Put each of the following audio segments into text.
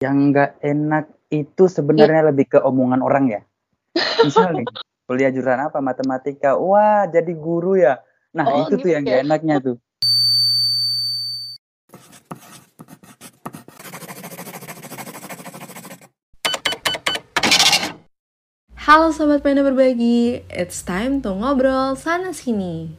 Yang nggak enak itu sebenarnya lebih ke omongan orang ya. Misal nih, kuliah jurusan apa? Matematika. Wah, jadi guru ya. Nah, Oh, itu tuh gitu yang ya. nggak enaknya tuh. Halo Sobat Panda Berbagi, it's time to ngobrol sana sini.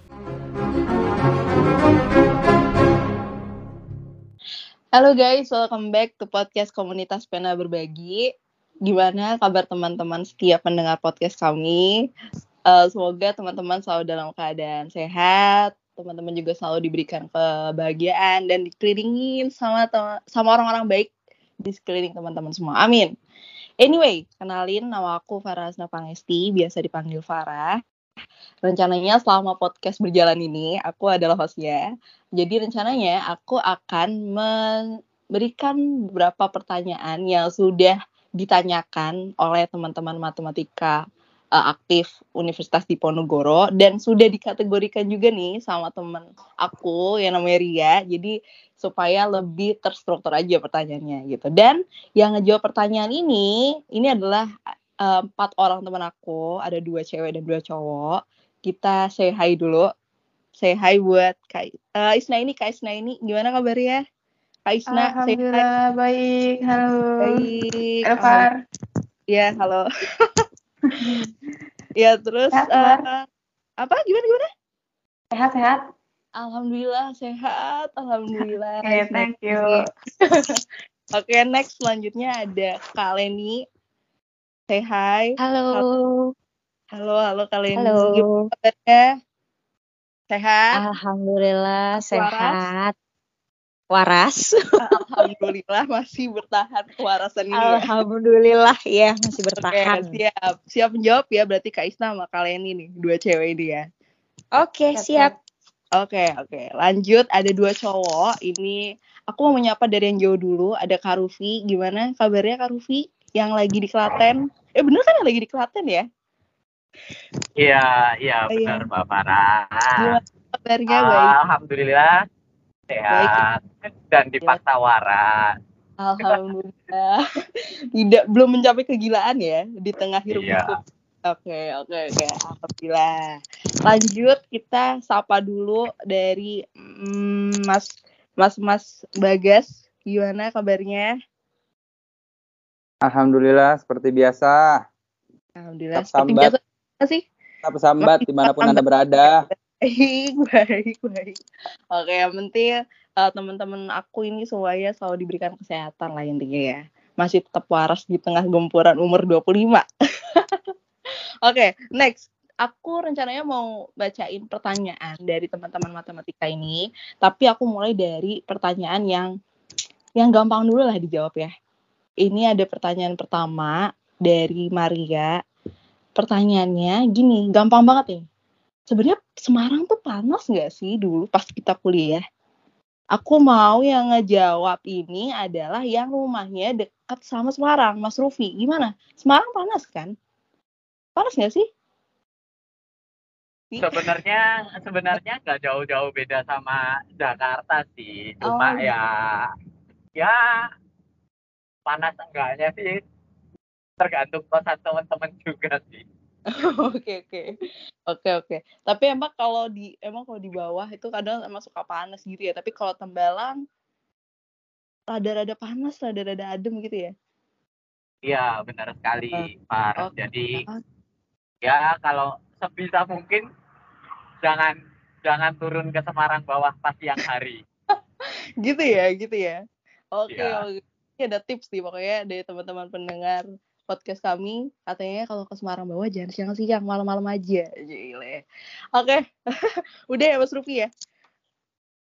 Halo guys, welcome back to podcast komunitas Pena Berbagi. Gimana kabar teman-teman setiap pendengar podcast kami? Eh, semoga teman-teman selalu dalam keadaan sehat, teman-teman juga selalu diberikan kebahagiaan dan dikelilingin sama sama orang-orang baik di sekeliling teman-teman semua. Amin. Anyway, kenalin nama aku Farah Hasna Pangesti, biasa dipanggil Farah. Rencananya selama podcast berjalan ini, aku adalah hostnya. Jadi rencananya aku akan memberikan beberapa pertanyaan yang sudah ditanyakan oleh teman-teman matematika eh, aktif Universitas Diponegoro dan sudah dikategorikan juga nih sama teman aku yang namanya Ria. Jadi supaya lebih terstruktur aja pertanyaannya gitu. Dan yang ngejawab pertanyaan ini, ini adalah eh, empat orang teman aku, ada dua cewek dan dua cowok. Kita say hi dulu. Say hi buat Kak eh, Isna ini, Kak Isna ini gimana kabarnya? Kak Isna, say hi. Alhamdulillah baik. Halo. Baik. Halo, Far. Ya, halo. ya, terus Sehat, Far? apa gimana gimana? Sehat-sehat? Alhamdulillah sehat, alhamdulillah. Oke, thank you. Oke, next selanjutnya ada Kak Leni. Say hi. Halo. Halo, halo Leni. Halo. Gimana kabarnya? Sehat? Alhamdulillah Waras? sehat. Waras. Alhamdulillah masih bertahan kewarasan ini ya. Alhamdulillah ya masih Oke, bertahan. siap. Siap menjawab ya berarti Kak Isna sama Kak Leni nih, dua cewek ini ya. Oke, siap. Oke, oke. Lanjut, ada dua cowok. Ini aku mau menyapa dari yang jauh dulu. Ada Kak Rufi. Gimana kabarnya Kak Rufi? Yang lagi di Klaten. Eh, bener kan yang lagi di Klaten ya? Iya, iya Oh, iya. benar Mbak Farah. Gimana kabarnya? Baik. Alhamdulillah sehat dan dipaksa waras. Alhamdulillah. Tidak belum mencapai kegilaan ya di tengah hirup Iya. pikuk. Oke, oke, oke. Alhamdulillah. Lanjut kita sapa dulu dari mm, Mas Mas Mas Bagas. Gimana kabarnya? Alhamdulillah seperti biasa. Alhamdulillah. Tetap Seperti sambat. biasa sih? Tetap sambat di mana pun anda berada. Baik, baik, baik. Oke, yang penting eh, teman-teman aku ini semuanya selalu diberikan kesehatan lah intinya ya. Masih tetap waras di tengah gempuran umur 25. Oke, next. Aku rencananya mau bacain pertanyaan dari teman-teman matematika ini, tapi aku mulai dari pertanyaan yang yang gampang dulu lah dijawab ya. Ini ada pertanyaan pertama dari Maria. Pertanyaannya gini, gampang banget nih sebenarnya Semarang tuh panas nggak sih dulu pas kita kuliah? Aku mau yang ngejawab ini adalah yang rumahnya dekat sama Semarang, Mas Rufi. Gimana? Semarang panas kan? Panas nggak sih? Sebenarnya sebenarnya nggak jauh-jauh beda sama Jakarta sih. Cuma Oh. ya ya panas enggaknya sih tergantung kosan teman-teman juga sih. Oke oke oke oke. Tapi emang kalau di emang kalau di bawah itu kadang emang suka panas gitu ya. Tapi kalau Tembalang rada-rada panas, rada-rada adem gitu ya. Iya benar sekali, Far. Oh. Jadi ya kalau sebisa mungkin jangan jangan turun ke Semarang bawah pas siang hari. gitu ya gitu ya oke Iya. oke. Ini ada tips nih pokoknya dari teman-teman pendengar podcast kami. Katanya kalau ke Semarang bawah jangan siang-siang malam-malam aja. Gile. oke udah ya Mas Rufi ya?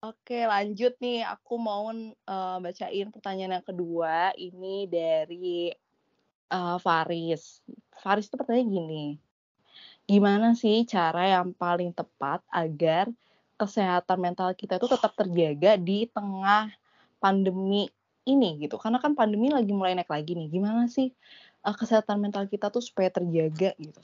Oke lanjut nih. Aku mau eh, bacain pertanyaan yang kedua. Ini dari eh, Faris. Faris itu pertanyaan gini. Gimana sih cara yang paling tepat agar kesehatan mental kita itu tetap terjaga di tengah pandemi ini gitu karena kan pandemi lagi mulai naik lagi nih gimana sih uh, kesehatan mental kita tuh supaya terjaga gitu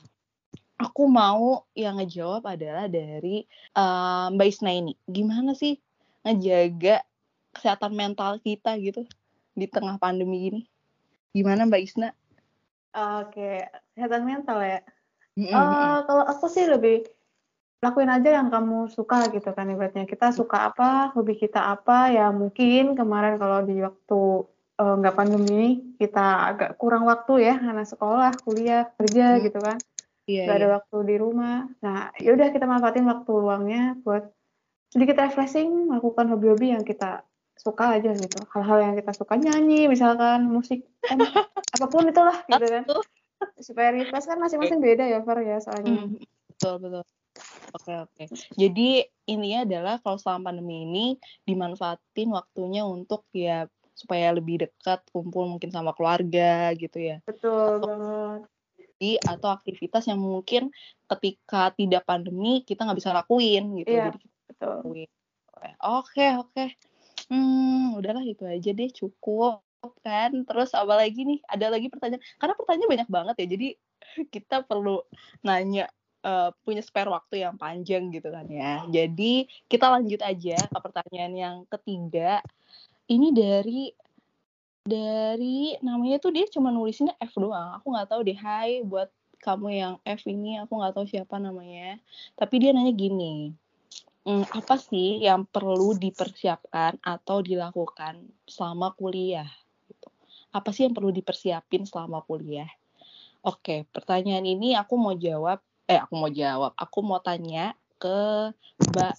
aku mau yang ngejawab adalah dari uh, Mbak Isna ini gimana sih ngejaga kesehatan mental kita gitu di tengah pandemi ini Gimana Mbak Isna? Oke, kesehatan mental ya. Mm-mm, Eh, kalau aku sih lebih lakuin aja yang kamu suka gitu kan ibaratnya. Kita suka apa, hobi kita apa, ya mungkin kemarin kalau di waktu eh, nggak pandemi kita agak kurang waktu ya karena sekolah, kuliah, kerja Hmm. gitu kan. Iya, nggak ada iya. waktu di rumah. Nah, ya udah kita manfaatin waktu luangnya buat sedikit refreshing, melakukan hobi-hobi yang kita suka aja gitu. Hal-hal yang kita suka nyanyi, misalkan musik, em, apa pun itulah gitu kan. Supaya refresh kan masing-masing beda ya, Far ya soalnya. Hmm, betul betul. Oke oke. Jadi intinya adalah kalau selama pandemi ini dimanfaatin waktunya untuk ya supaya lebih dekat kumpul mungkin sama keluarga gitu ya. Betul banget. Jadi, atau aktivitas yang mungkin ketika tidak pandemi kita nggak bisa lakuin gitu. Iya. Jadi kita Betul. lakuin. Oke oke. Hmm, udahlah itu aja deh cukup kan. Terus apa lagi nih? Ada lagi pertanyaan? Karena pertanyaan banyak banget ya. Jadi kita perlu nanya eh, punya spare waktu yang panjang gitu kan ya. Jadi kita lanjut aja ke pertanyaan yang ketiga. Ini dari dari namanya tuh dia cuma nulisinnya F doang. Aku nggak tahu deh. Hai buat kamu yang F ini aku nggak tahu siapa namanya. Tapi dia nanya gini. "Hmm, apa sih yang perlu dipersiapkan atau dilakukan selama kuliah? Gitu. Apa sih yang perlu dipersiapin selama kuliah? Oke, pertanyaan ini aku mau jawab. Eh, aku mau jawab. Aku mau tanya ke Mbak.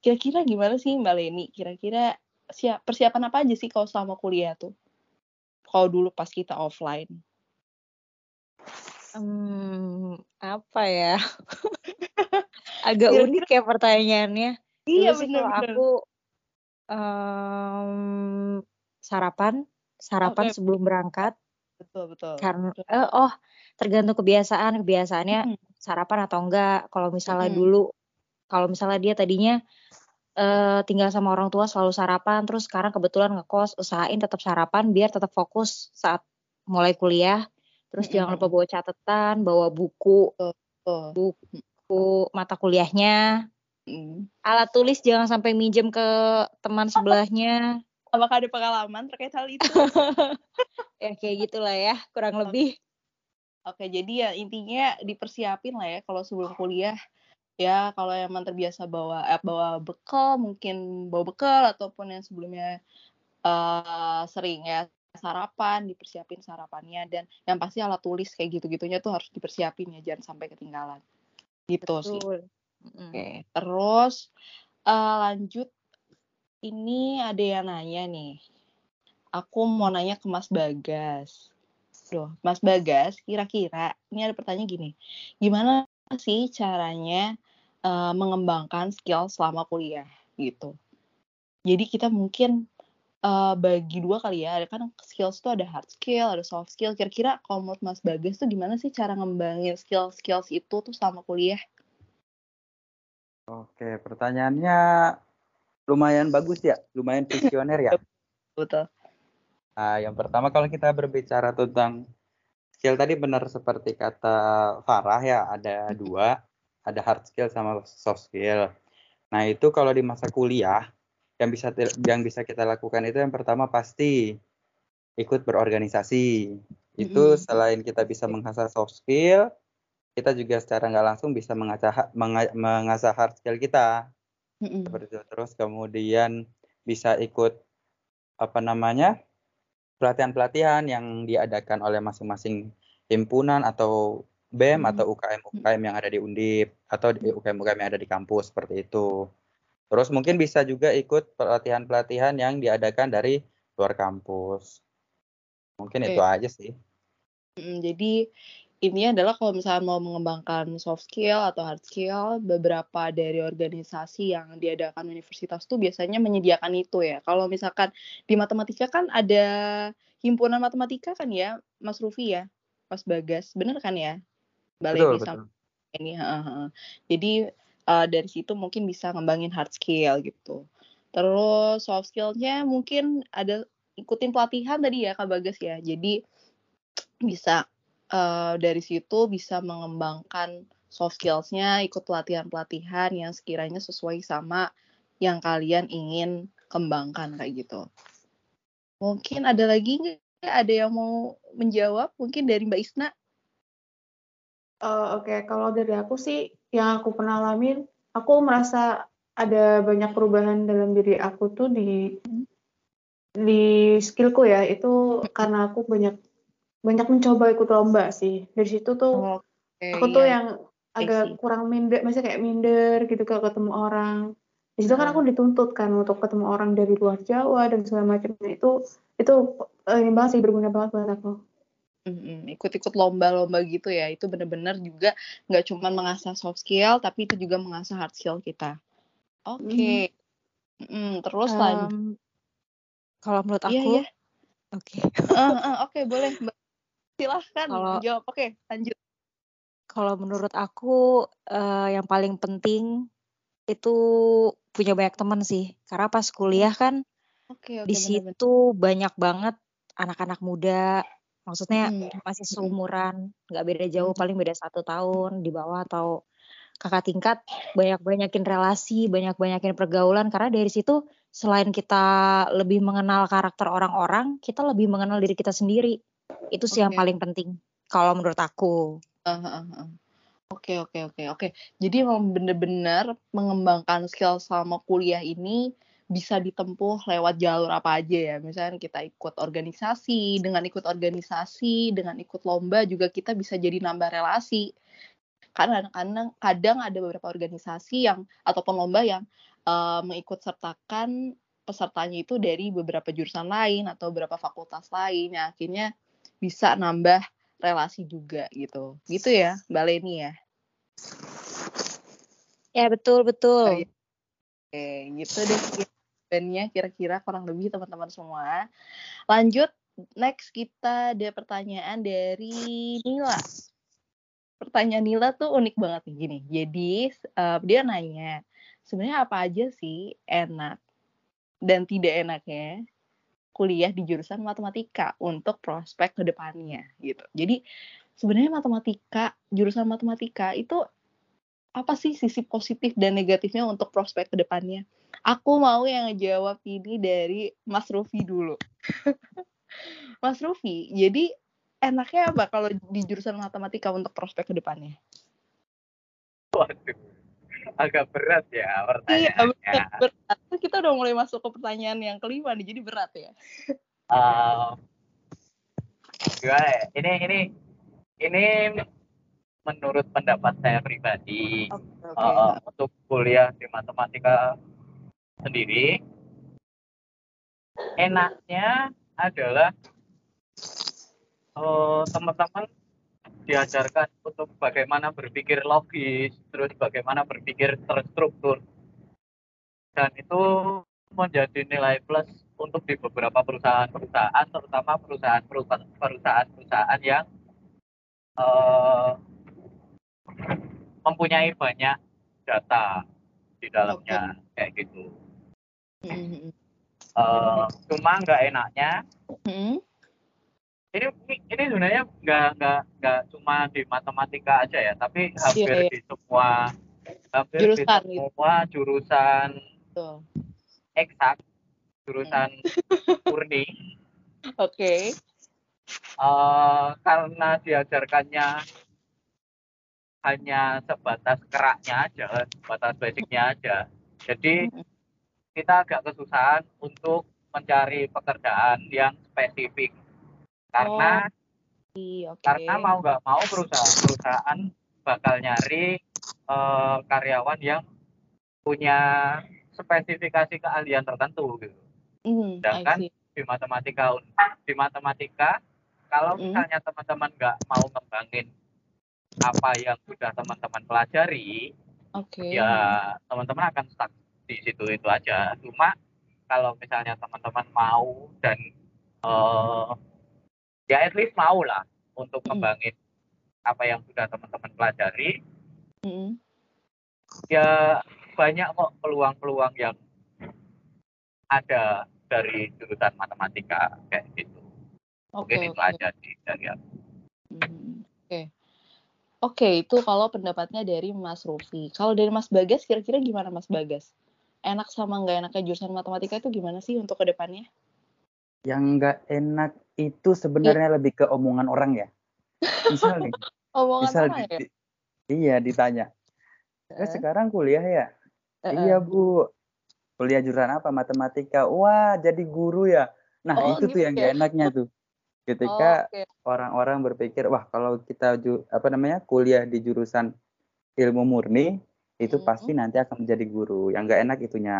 Kira-kira gimana sih Mbak Leni? Kira-kira siap persiapan apa aja sih kalau selama kuliah tuh? Kalau dulu pas kita offline. Hmm, apa ya? Agak Kira-kira- unik ya pertanyaannya. Iya Dulu kalau benar-benar. aku em, sarapan, sarapan Oke. sebelum berangkat. Betul betul. Karena eh, oh tergantung kebiasaan, kebiasaannya Mm, sarapan atau enggak. Kalau misalnya Mm-mm. dulu, kalau misalnya dia tadinya eh, tinggal sama orang tua selalu sarapan, terus sekarang kebetulan ngekos, usahain tetap sarapan biar tetap fokus saat mulai kuliah. Terus Mm-mm. jangan lupa bawa catatan, bawa buku, Betul. buku mata kuliahnya, Mm. alat tulis jangan sampai minjem ke teman sebelahnya. Apakah ada pengalaman terkait hal itu? Ya kayak gitulah ya, kurang lebih. Oke, jadi ya intinya dipersiapin lah ya kalau sebelum kuliah. Ya, kalau emang terbiasa bawa eh, bawa bekal, mungkin bawa bekal ataupun yang sebelumnya eh sering ya sarapan, dipersiapin sarapannya dan yang pasti alat tulis kayak gitu-gitunya tuh harus dipersiapin ya, jangan sampai ketinggalan. Gitu sih. Betul. Mm-mm. Oke, terus eh, lanjut ini ada yang nanya nih. Aku mau nanya ke Mas Bagas. Duh, Mas Bagas, kira-kira ini ada pertanyaan gini. Gimana sih caranya eh, mengembangkan skill selama kuliah gitu? Jadi kita mungkin eh, bagi dua kali ya. Ada kan skills tuh ada hard skill, ada soft skill. Kira-kira kalau menurut Mas Bagas tuh gimana sih cara ngembangin skill-skills itu tuh selama kuliah? Oke, pertanyaannya lumayan bagus ya, lumayan visioner ya. Betul. Nah, yang pertama kalau kita berbicara tentang skill tadi benar seperti kata Farah ya, ada dua, ada hard skill sama soft skill. Nah, itu kalau di masa kuliah yang bisa yang bisa kita lakukan itu yang pertama pasti ikut berorganisasi. Itu Mm-mm. selain kita bisa mengasah soft skill, kita juga secara nggak langsung bisa mengasah menga- mengasah hard skill kita Mm-mm. seperti itu terus kemudian bisa ikut apa namanya pelatihan-pelatihan yang diadakan oleh masing-masing himpunan atau BEM Hmm. atau UKM UKM yang ada di Undip atau di UKM UKM yang ada di kampus seperti itu terus mungkin bisa juga ikut pelatihan-pelatihan yang diadakan dari luar kampus mungkin Oke. itu aja sih jadi intinya adalah kalau misalnya mau mengembangkan soft skill atau hard skill, beberapa dari organisasi yang diadakan universitas tuh biasanya menyediakan itu ya. Kalau misalkan di matematika kan ada himpunan matematika kan ya, Mas Rufi ya, Mas Bagas, bener kan ya? Mbak betul betul ini. heeh, heeh. Jadi eh, dari situ mungkin bisa ngembangin hard skill gitu. Terus soft skillnya mungkin ada ikutin pelatihan tadi ya Kak Bagas ya. Jadi bisa eh, dari situ bisa mengembangkan soft skills-nya, ikut pelatihan-pelatihan yang sekiranya sesuai sama yang kalian ingin kembangkan kayak gitu. Mungkin ada lagi nggak ada yang mau menjawab mungkin dari Mbak Isna? Uh, Oke, okay. kalau dari aku sih yang aku pernah alamin, aku merasa ada banyak perubahan dalam diri aku tuh di hmm. di skillku ya. Itu karena aku banyak banyak mencoba ikut lomba sih. Dari situ tuh oh, okay, aku tuh iya. yang agak kurang minder, masih kayak minder gitu kalau ketemu orang. Di situ kan aku dituntut kan untuk ketemu orang dari luar Jawa dan segala macamnya itu itu uh, ini banget sih berguna banget buat aku. Mm-hmm. ikut-ikut lomba-lomba gitu ya itu benar-benar juga nggak cuma mengasah soft skill tapi itu juga mengasah hard skill kita oke okay. mm. mm, terus um, lanjut kalau menurut iya, aku iya, iya. oke okay. uh, uh, oke okay, boleh silahkan kalau, jawab. Oke okay, lanjut. Kalau menurut aku uh, yang paling penting itu punya banyak teman sih. Karena pas kuliah kan okay, okay, di bener -bener. situ banyak banget anak-anak muda. Maksudnya hmm. masih seumuran nggak beda jauh paling beda satu tahun di bawah atau kakak tingkat. Banyak banyakin relasi banyak banyakin pergaulan. Karena dari situ selain kita lebih mengenal karakter orang-orang kita lebih mengenal diri kita sendiri itu sih okay. yang paling penting kalau menurut aku Oke oke oke oke. Jadi memang benar-benar mengembangkan skill selama kuliah ini bisa ditempuh lewat jalur apa aja ya. Misalnya kita ikut organisasi, dengan ikut organisasi, dengan ikut lomba juga kita bisa jadi nambah relasi. Karena kadang kadang ada beberapa organisasi yang ataupun lomba yang uh, mengikut sertakan pesertanya itu dari beberapa jurusan lain atau beberapa fakultas lain. Ya, akhirnya bisa nambah relasi juga gitu. Gitu ya, Mbak Leni ya. Ya, betul betul. Oke, gitu deh bandnya kira-kira kurang lebih teman-teman semua. Lanjut, next kita ada pertanyaan dari Nila. Pertanyaan Nila tuh unik banget nih gini. Jadi uh, dia nanya, sebenarnya apa aja sih enak dan tidak enaknya kuliah di jurusan matematika untuk prospek ke depannya gitu. Jadi sebenarnya matematika, jurusan matematika itu apa sih sisi positif dan negatifnya untuk prospek ke depannya? Aku mau yang ngejawab ini dari Mas Rufi dulu. Mas Rufi, jadi enaknya apa kalau di jurusan matematika untuk prospek ke depannya? Waduh, agak berat ya pertanyaannya. Iya, berat, berat. Kita udah mulai masuk ke pertanyaan yang kelima nih, jadi berat ya. Uh, gimana ya? Ini ini ini menurut pendapat saya pribadi okay, okay. Uh, untuk kuliah di matematika sendiri enaknya adalah uh, teman-teman diajarkan untuk bagaimana berpikir logis, terus bagaimana berpikir terstruktur. Dan itu menjadi nilai plus untuk di beberapa perusahaan-perusahaan, terutama perusahaan-perusahaan yang uh, mempunyai banyak data di dalamnya, okay. kayak gitu. Mm-hmm. Uh, cuma nggak enaknya mm-hmm. Ini ini sebenarnya nggak nggak nggak cuma di matematika aja ya tapi hampir yeah, yeah. di semua hampir jurusan, di semua gitu. jurusan Betul. eksak jurusan murni oke okay. uh, karena diajarkannya hanya sebatas keraknya aja sebatas basicnya aja jadi kita agak kesusahan untuk mencari pekerjaan yang spesifik karena oh, okay. karena mau nggak mau perusahaan-perusahaan bakal nyari uh, karyawan yang punya spesifikasi keahlian tertentu gitu. Mm, Sedangkan di matematika di matematika kalau mm. misalnya teman-teman nggak mau ngembangin apa yang sudah teman-teman pelajari, okay. ya teman-teman akan stuck di situ itu aja cuma kalau misalnya teman-teman mau dan uh, ya at least mau lah untuk mm. ngembangin apa yang sudah teman-teman pelajari mm. ya banyak kok peluang-peluang yang ada dari jurusan matematika kayak gitu okay, mungkin itu okay. aja sih dari aku mm. oke okay. Oke, itu kalau pendapatnya dari Mas Rufi. Kalau dari Mas Bagas, kira-kira gimana Mas Bagas? enak sama nggak enaknya jurusan matematika itu gimana sih untuk ke depannya? Yang nggak enak itu sebenarnya yeah. lebih ke omongan orang ya. Misal nih. omongan misal di, ya? Iya ditanya. Uh. sekarang kuliah ya? Uh -uh. Iya bu. Kuliah jurusan apa? Matematika. Wah jadi guru ya. Nah oh, itu gitu tuh yang ya? gak enaknya tuh. Ketika orang-orang oh, okay. berpikir wah kalau kita ju apa namanya kuliah di jurusan ilmu murni itu hmm. pasti nanti akan menjadi guru. Yang gak enak itunya.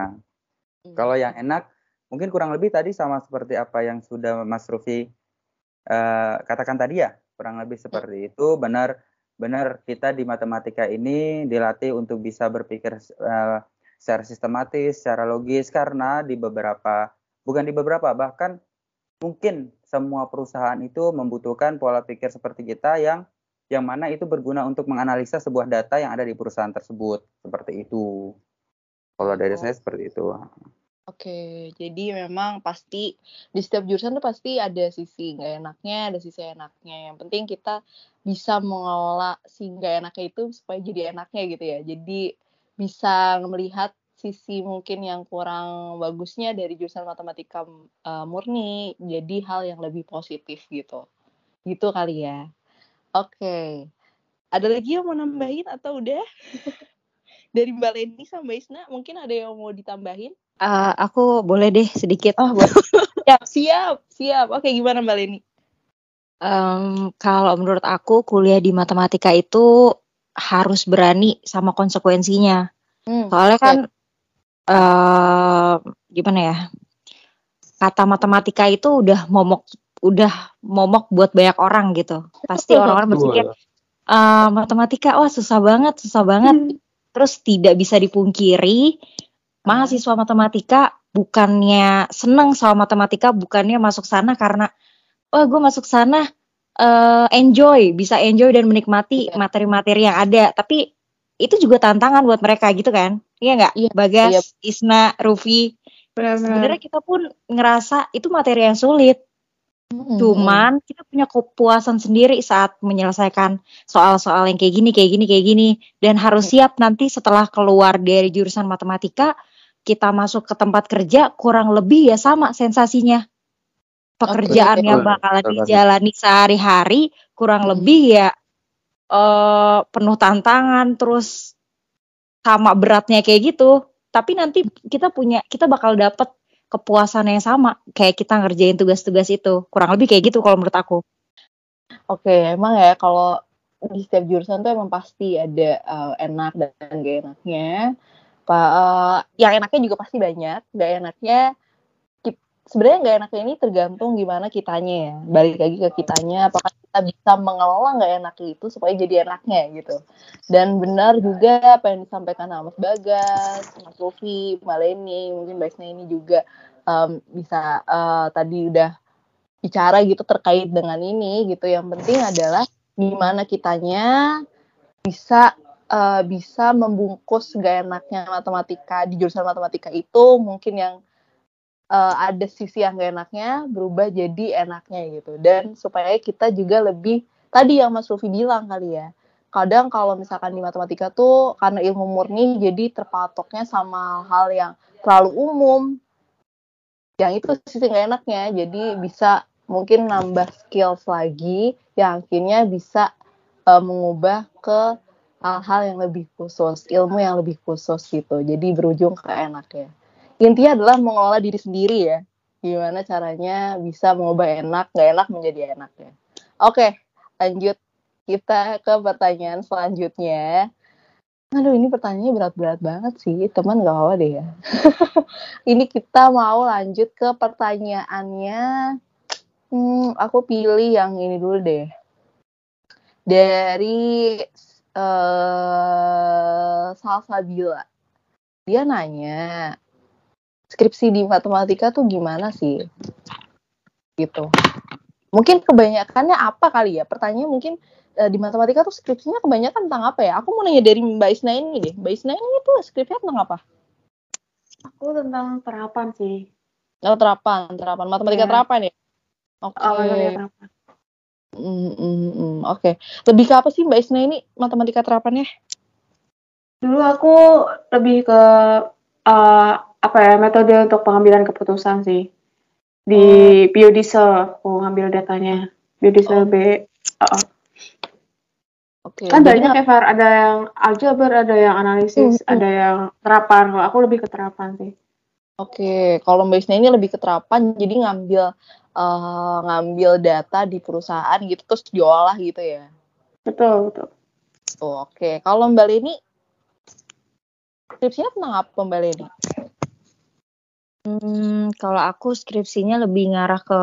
Hmm. Kalau yang enak mungkin kurang lebih tadi sama seperti apa yang sudah Mas Rufi uh, katakan tadi ya. Kurang lebih seperti itu. Benar benar kita di matematika ini dilatih untuk bisa berpikir uh, secara sistematis secara logis. Karena di beberapa bukan di beberapa bahkan mungkin semua perusahaan itu membutuhkan pola pikir seperti kita yang yang mana itu berguna untuk menganalisa sebuah data yang ada di perusahaan tersebut. Seperti itu. Kalau dari oh. saya seperti itu Oke, jadi memang pasti di setiap jurusan tuh pasti ada sisi nggak enaknya, ada sisi enaknya. Yang penting kita bisa mengelola si nggak enaknya itu supaya jadi enaknya gitu ya. Jadi bisa melihat sisi mungkin yang kurang bagusnya dari jurusan matematika uh, murni jadi hal yang lebih positif gitu. Gitu kali ya. Oke. Ada lagi yang mau nambahin atau udah? dari Mbak Leni sama Mbak Isna mungkin ada yang mau ditambahin? Uh, aku boleh deh sedikit. Oh, boleh. siap, siap, siap. Oke, gimana Mbak Leni? Um, kalau menurut aku kuliah di matematika itu harus berani sama konsekuensinya. Hmm, Soalnya kan uh, gimana ya? Kata matematika itu udah momok udah momok buat banyak orang gitu. Pasti orang-orang berpikir uh, matematika wah susah banget, susah banget. Hmm. Terus tidak bisa dipungkiri mahasiswa matematika bukannya seneng sama matematika, bukannya masuk sana karena oh gue masuk sana uh, enjoy, bisa enjoy dan menikmati iya. materi-materi yang ada. Tapi itu juga tantangan buat mereka gitu kan? Iya nggak? Iya, Bagas, iya. Isna, Rufi. Sebenarnya kita pun ngerasa itu materi yang sulit. Cuman kita punya kepuasan sendiri saat menyelesaikan soal-soal yang kayak gini, kayak gini, kayak gini, dan harus siap nanti setelah keluar dari jurusan matematika kita masuk ke tempat kerja kurang lebih ya sama sensasinya. Pekerjaan yang bakalan dijalani sehari-hari kurang lebih ya uh, penuh tantangan terus sama beratnya kayak gitu. Tapi nanti kita punya kita bakal dapet kepuasan yang sama kayak kita ngerjain tugas-tugas itu. Kurang lebih kayak gitu kalau menurut aku. Oke, emang ya kalau di setiap jurusan tuh emang pasti ada uh, enak dan gak enaknya apa uh, yang enaknya juga pasti banyak gak enaknya sebenarnya nggak enaknya ini tergantung gimana kitanya ya. Balik lagi ke kitanya apakah kita bisa mengelola nggak enaknya itu supaya jadi enaknya gitu. Dan benar juga apa yang disampaikan sama Mas Bagas, Mas Rofi, Maleni, mungkin Mbak ini juga um, bisa uh, tadi udah bicara gitu terkait dengan ini gitu. Yang penting adalah gimana kitanya bisa uh, bisa membungkus gak enaknya matematika di jurusan matematika itu. Mungkin yang uh, ada sisi yang gak enaknya berubah jadi enaknya gitu dan supaya kita juga lebih tadi yang Mas Rufi bilang kali ya kadang kalau misalkan di matematika tuh karena ilmu murni jadi terpatoknya sama hal yang terlalu umum yang itu sisi gak enaknya jadi bisa mungkin nambah skills lagi yang akhirnya bisa uh, mengubah ke hal-hal yang lebih khusus, ilmu yang lebih khusus gitu. Jadi berujung ke enak ya. Intinya adalah mengelola diri sendiri ya. Gimana caranya bisa mengubah enak, nggak enak menjadi enak ya. Oke, lanjut kita ke pertanyaan selanjutnya. Aduh, ini pertanyaannya berat-berat banget sih. Teman gak apa deh ya. ini kita mau lanjut ke pertanyaannya. Hmm, aku pilih yang ini dulu deh. Dari uh, Salsabila. Dia nanya, skripsi di matematika tuh gimana sih? Gitu. Mungkin kebanyakannya apa kali ya? Pertanyaannya mungkin uh, di matematika tuh skripsinya kebanyakan tentang apa ya? Aku mau nanya dari Mbak Isna ini deh. Mbak Isna ini tuh skripsinya tentang apa? Aku tentang terapan sih. Oh, terapan, terapan. Matematika ya. terapan ya? Oke. Okay. Oh, matematika terapan. Mm, mm, mm. Oke, okay. lebih ke apa sih Mbak Isna ini matematika terapannya? Dulu aku lebih ke uh, apa ya metode untuk pengambilan keputusan sih. di oh. biodiesel mau ngambil datanya biodiesel oh. B uh -uh. Oke. Okay, kan banyak ya Far, ada yang aljabar, ada yang analisis, hmm, ada yang terapan. Kalau aku lebih ke terapan sih. Oke, okay. kalau Mbak Isna ini lebih ke terapan, jadi ngambil uh, ngambil data di perusahaan gitu terus diolah gitu ya. Betul, betul. Oh, Oke, okay. kalau Mbak Leni skripsinya tentang apa Mbak Leni? Hmm, kalau aku skripsinya lebih ngarah ke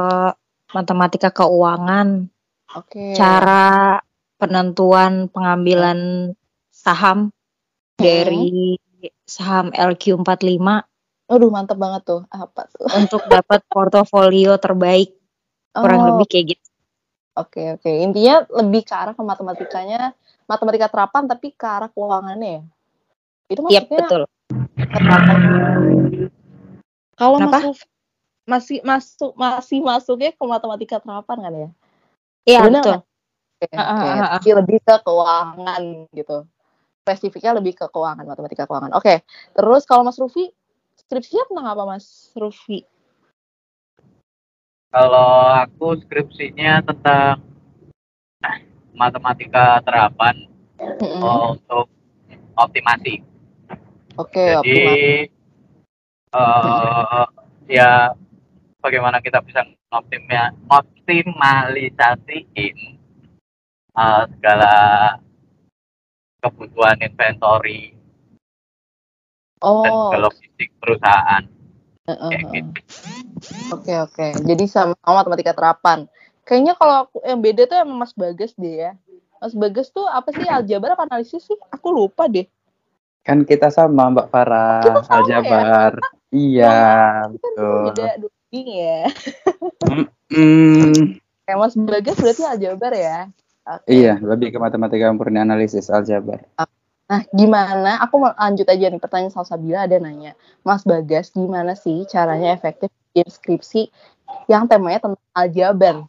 matematika keuangan. Oke. Okay. Cara penentuan pengambilan saham hmm. dari saham LQ45. Aduh, mantep banget tuh. Apa tuh? Untuk dapat portofolio terbaik. Kurang oh. lebih kayak gitu. Oke, oke. Intinya lebih ke arah ke matematikanya, matematika terapan tapi ke arah keuangannya ya? Itu maksudnya yep, betul. Kalau masuk masih masuk masih masuknya ke matematika terapan kan ya? Iya, betul. Oke, okay, uh, uh, uh, lebih ke keuangan gitu. Spesifiknya lebih ke keuangan, matematika keuangan. Oke, okay. terus kalau Mas Rufi, skripsinya tentang apa Mas Rufi? Kalau aku skripsinya tentang matematika terapan mm-hmm. untuk optimasi. Oke, okay, Jadi uh, ya bagaimana kita bisa optimalisasiin uh, segala kebutuhan inventory oh. dan ke logistik perusahaan. Uh, uh, uh. Gitu. Oke oke. Jadi sama, sama matematika terapan. Kayaknya kalau aku yang beda tuh emang Mas Bagas deh ya. Mas Bagas tuh apa sih aljabar apa analisis sih? Aku lupa deh. Kan kita sama Mbak Farah, sama aljabar. Ya? Iya, betul. Beda dulu ya. mm, Kayak Mas Bagas berarti aljabar ya? Okay. Iya, lebih ke matematika murni analisis aljabar. Nah, gimana? Aku mau lanjut aja nih pertanyaan Salsabila ada nanya, Mas Bagas, gimana sih caranya efektif bikin skripsi yang temanya tentang aljabar?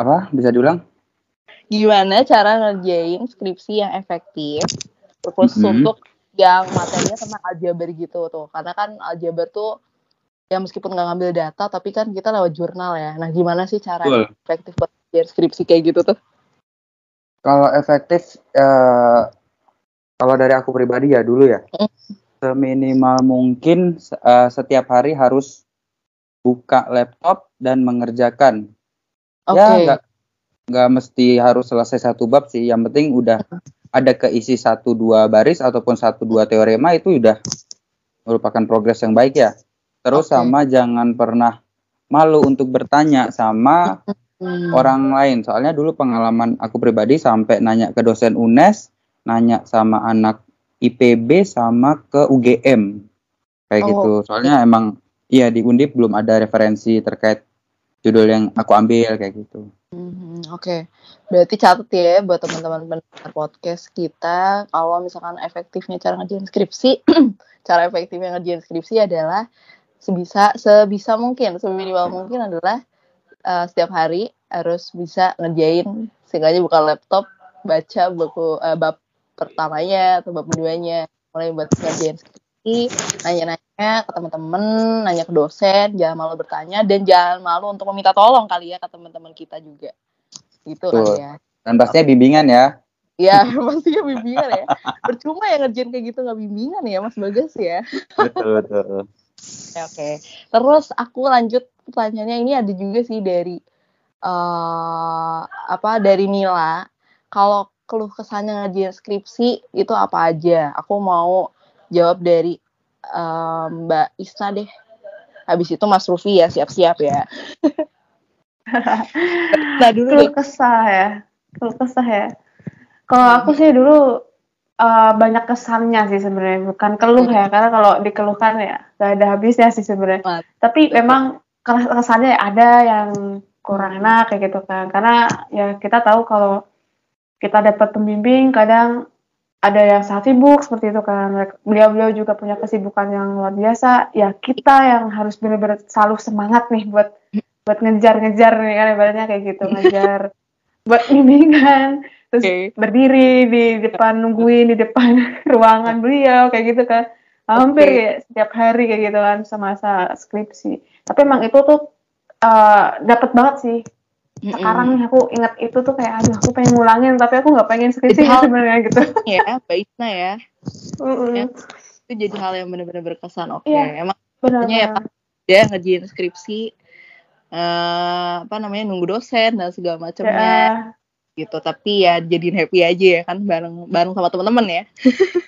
Apa? Bisa diulang? Gimana cara ngerjain skripsi yang efektif, terus mm -hmm. untuk yang materinya tentang aljabar gitu tuh, karena kan aljabar tuh ya meskipun nggak ngambil data tapi kan kita lewat jurnal ya. Nah gimana sih cara cool. efektif buat skripsi kayak gitu tuh? Kalau efektif uh, kalau dari aku pribadi ya dulu ya. Mm. seminimal mungkin uh, setiap hari harus buka laptop dan mengerjakan. Okay. ya nggak nggak mesti harus selesai satu bab sih. Yang penting udah ada keisi satu dua baris ataupun satu dua teorema itu udah merupakan progres yang baik ya Terus okay. sama jangan pernah malu untuk bertanya sama hmm. orang lain. Soalnya dulu pengalaman aku pribadi sampai nanya ke dosen UNES, nanya sama anak IPB sama ke UGM. Kayak oh, gitu. Soalnya emang iya di Undip belum ada referensi terkait judul yang aku ambil kayak gitu. Hmm, Oke, okay. berarti catat ya buat teman-teman pendengar podcast kita kalau misalkan efektifnya cara ngerjain skripsi, cara efektifnya ngerjain skripsi adalah sebisa sebisa mungkin seminimal mungkin adalah uh, setiap hari harus bisa ngerjain sehingga buka laptop baca buku uh, bab pertamanya atau bab keduanya mulai buat ngerjain skripsi nanya-nanya ke teman-teman nanya ke dosen jangan malu bertanya dan jangan malu untuk meminta tolong kali ya ke teman-teman kita juga gitu kan ya dan pastinya bimbingan ya Ya, pastinya bimbingan ya. Percuma ya ngerjain kayak gitu nggak bimbingan ya, Mas Bagas ya. Betul, betul. Oke. Terus aku lanjut pertanyaannya ini ada juga sih dari uh, apa dari Mila. Kalau keluh kesannya ngerjain skripsi itu apa aja? Aku mau jawab dari uh, Mbak Isna deh. Habis itu Mas Rufi ya siap-siap ya. nah dulu keluh kesah ya. Keluh kesah ya. Kalau aku sih dulu uh, banyak kesannya sih sebenarnya bukan keluh ya karena kalau dikeluhkan ya gak ada habisnya sih sebenarnya tapi memang kesannya ada yang kurang enak kayak gitu kan karena ya kita tahu kalau kita dapat pembimbing kadang ada yang sangat sibuk seperti itu kan. Beliau-beliau juga punya kesibukan yang luar biasa. Ya kita yang harus benar-benar selalu semangat nih buat buat ngejar-ngejar nih kan ibaratnya kayak gitu ngejar buat bimbingan terus okay. berdiri di depan nungguin di depan ruangan beliau kayak gitu kan. Hampir okay. ya setiap hari kayak gitu kan semasa skripsi. Tapi emang itu tuh uh, dapat banget sih sekarang nih aku ingat itu tuh kayak aduh aku pengen ngulangin tapi aku nggak pengen skripsi sebenarnya gitu. Ya baiknya ya. Mm -mm. ya itu jadi hal yang benar-benar berkesan. Oke okay. yeah, emang benernya ya dia ngerjain skripsi uh, apa namanya nunggu dosen dan segala macamnya yeah gitu. Tapi ya jadiin happy aja ya kan bareng bareng sama teman-teman ya.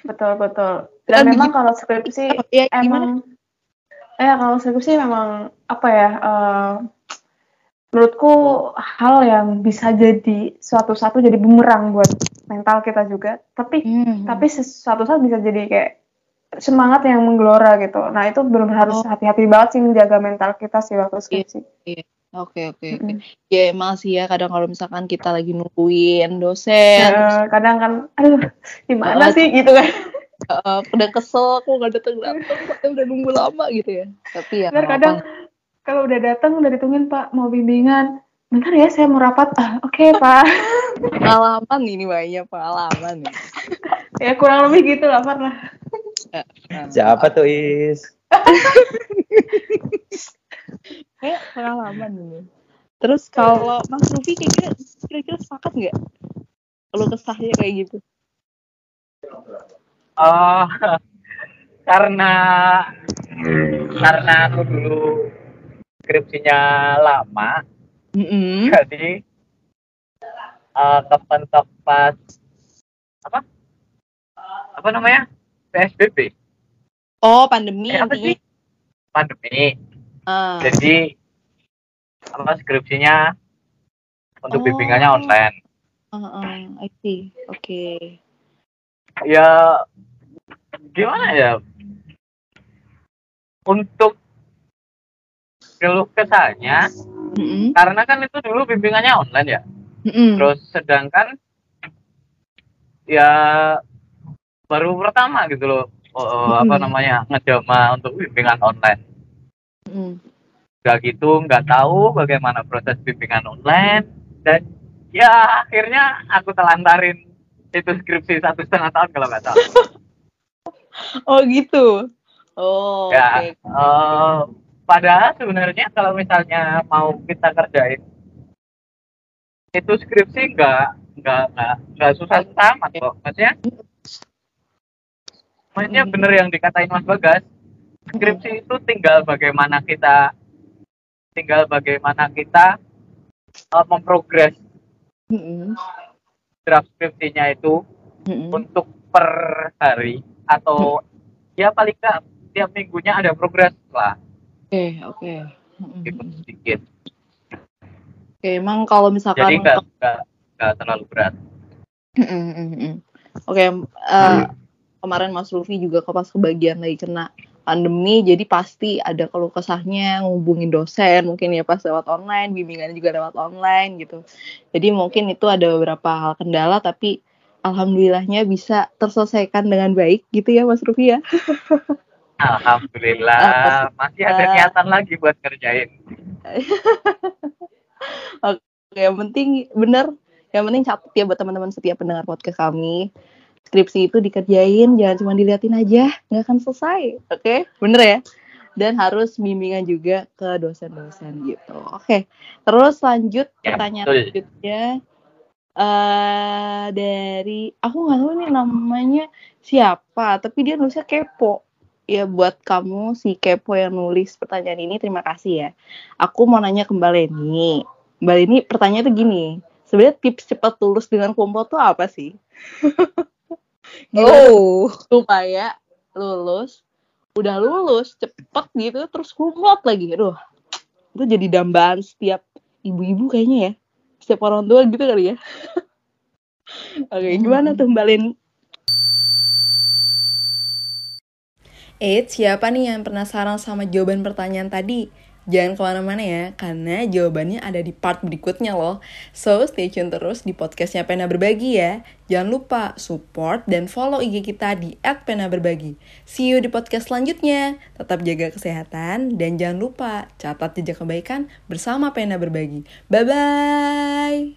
Betul betul. Dan, dan memang kalau skripsi ya, emang ya kalau skripsi memang apa ya uh, menurutku hal yang bisa jadi suatu satu jadi bumerang buat mental kita juga tapi hmm. tapi suatu saat bisa jadi kayak semangat yang menggelora gitu nah itu belum harus oh. hati-hati banget sih menjaga mental kita sih waktu iya, skripsi iya, iya. Oke oke oke. Ya emang sih ya kadang kalau misalkan kita lagi nungguin dosen. Ya, kadang kan, aduh gimana uh, sih gitu kan. Uh, udah kesel aku nggak datang datang, udah nunggu lama gitu ya. Tapi ya. kadang kalau udah datang udah ditungguin Pak mau bimbingan. Bentar ya saya mau rapat. Ah, oke okay, Pak. Pengalaman ini banyak pengalaman. Nih. ya kurang lebih gitu lah pernah. Siapa tuh Is? kayak pengalaman ini terus kalau Mas Rufi kira-kira kira-kira sepakat nggak kalau kesahnya kayak gitu oh karena karena aku dulu skripsinya lama mm -hmm. jadi uh, kepentok pas apa apa namanya PSBB oh pandemi eh, apa sih pandemi Uh. Jadi apa skripsinya untuk oh. bimbingannya online. Uh, uh, I see. Oke. Okay. Ya gimana ya? Untuk keluh kesahnya, mm -hmm. karena kan itu dulu bimbingannya online ya. Mm -hmm. Terus sedangkan ya baru pertama gitu loh, oh, mm -hmm. apa namanya ngejama untuk bimbingan online Mm. Gak gitu, nggak tahu bagaimana proses bimbingan online dan ya akhirnya aku telantarin itu skripsi satu setengah tahun kalau nggak salah. oh gitu. Oh. Ya. Okay. Uh, eh, padahal sebenarnya kalau misalnya mau kita kerjain itu skripsi nggak nggak nggak nggak susah sama kok maksudnya maksudnya hmm. bener yang dikatain Mas Bagas skripsi itu tinggal bagaimana kita tinggal bagaimana kita uh, memprogres mm-hmm. draft skripsinya itu mm-hmm. untuk per hari atau ya paling nggak tiap minggunya ada progres lah. Oke okay, oke. Okay. Sedikit. Oke okay, emang kalau misalkan jadi nggak nggak terlalu berat. Oke okay, uh, mm. kemarin Mas Rufi juga pas kebagian lagi kena pandemi jadi pasti ada kalau kesahnya ngubungin dosen mungkin ya pas lewat online bimbingan juga lewat online gitu jadi mungkin itu ada beberapa hal kendala tapi alhamdulillahnya bisa terselesaikan dengan baik gitu ya Mas Rufi ya Alhamdulillah. Masih ada niatan lagi buat kerjain Oke yang penting bener. Yang penting catat ya buat teman-teman setiap pendengar podcast kami. Skripsi itu dikerjain jangan cuma diliatin aja. Nggak akan selesai oke? Okay? bener ya? Dan harus bimbingan juga ke dosen-dosen gitu. Oke okay. terus lanjut ya, pertanyaan selanjutnya. Uh, dari aku nggak tahu nih namanya siapa tapi dia nulisnya kepo ya buat kamu si kepo yang nulis pertanyaan ini terima kasih ya. Aku mau nanya ke Mbak Leni. Mbak Leni pertanyaan itu gini. Sebenarnya tips cepat lulus dengan kumpul tuh apa sih? Oh. supaya lulus udah lulus cepet gitu terus kumlot lagi. Aduh itu jadi dambaan setiap ibu-ibu kayaknya ya. Setiap orang tua gitu kali ya. Oke okay, gimana tuh Mbak Eits, siapa nih yang penasaran sama jawaban pertanyaan tadi? Jangan ke mana-mana ya, karena jawabannya ada di part berikutnya loh. So, stay tune terus di podcastnya Pena Berbagi ya. Jangan lupa support dan follow IG kita di @pena_berbagi. See you di podcast selanjutnya. Tetap jaga kesehatan dan jangan lupa catat jejak kebaikan bersama Pena Berbagi. Bye-bye!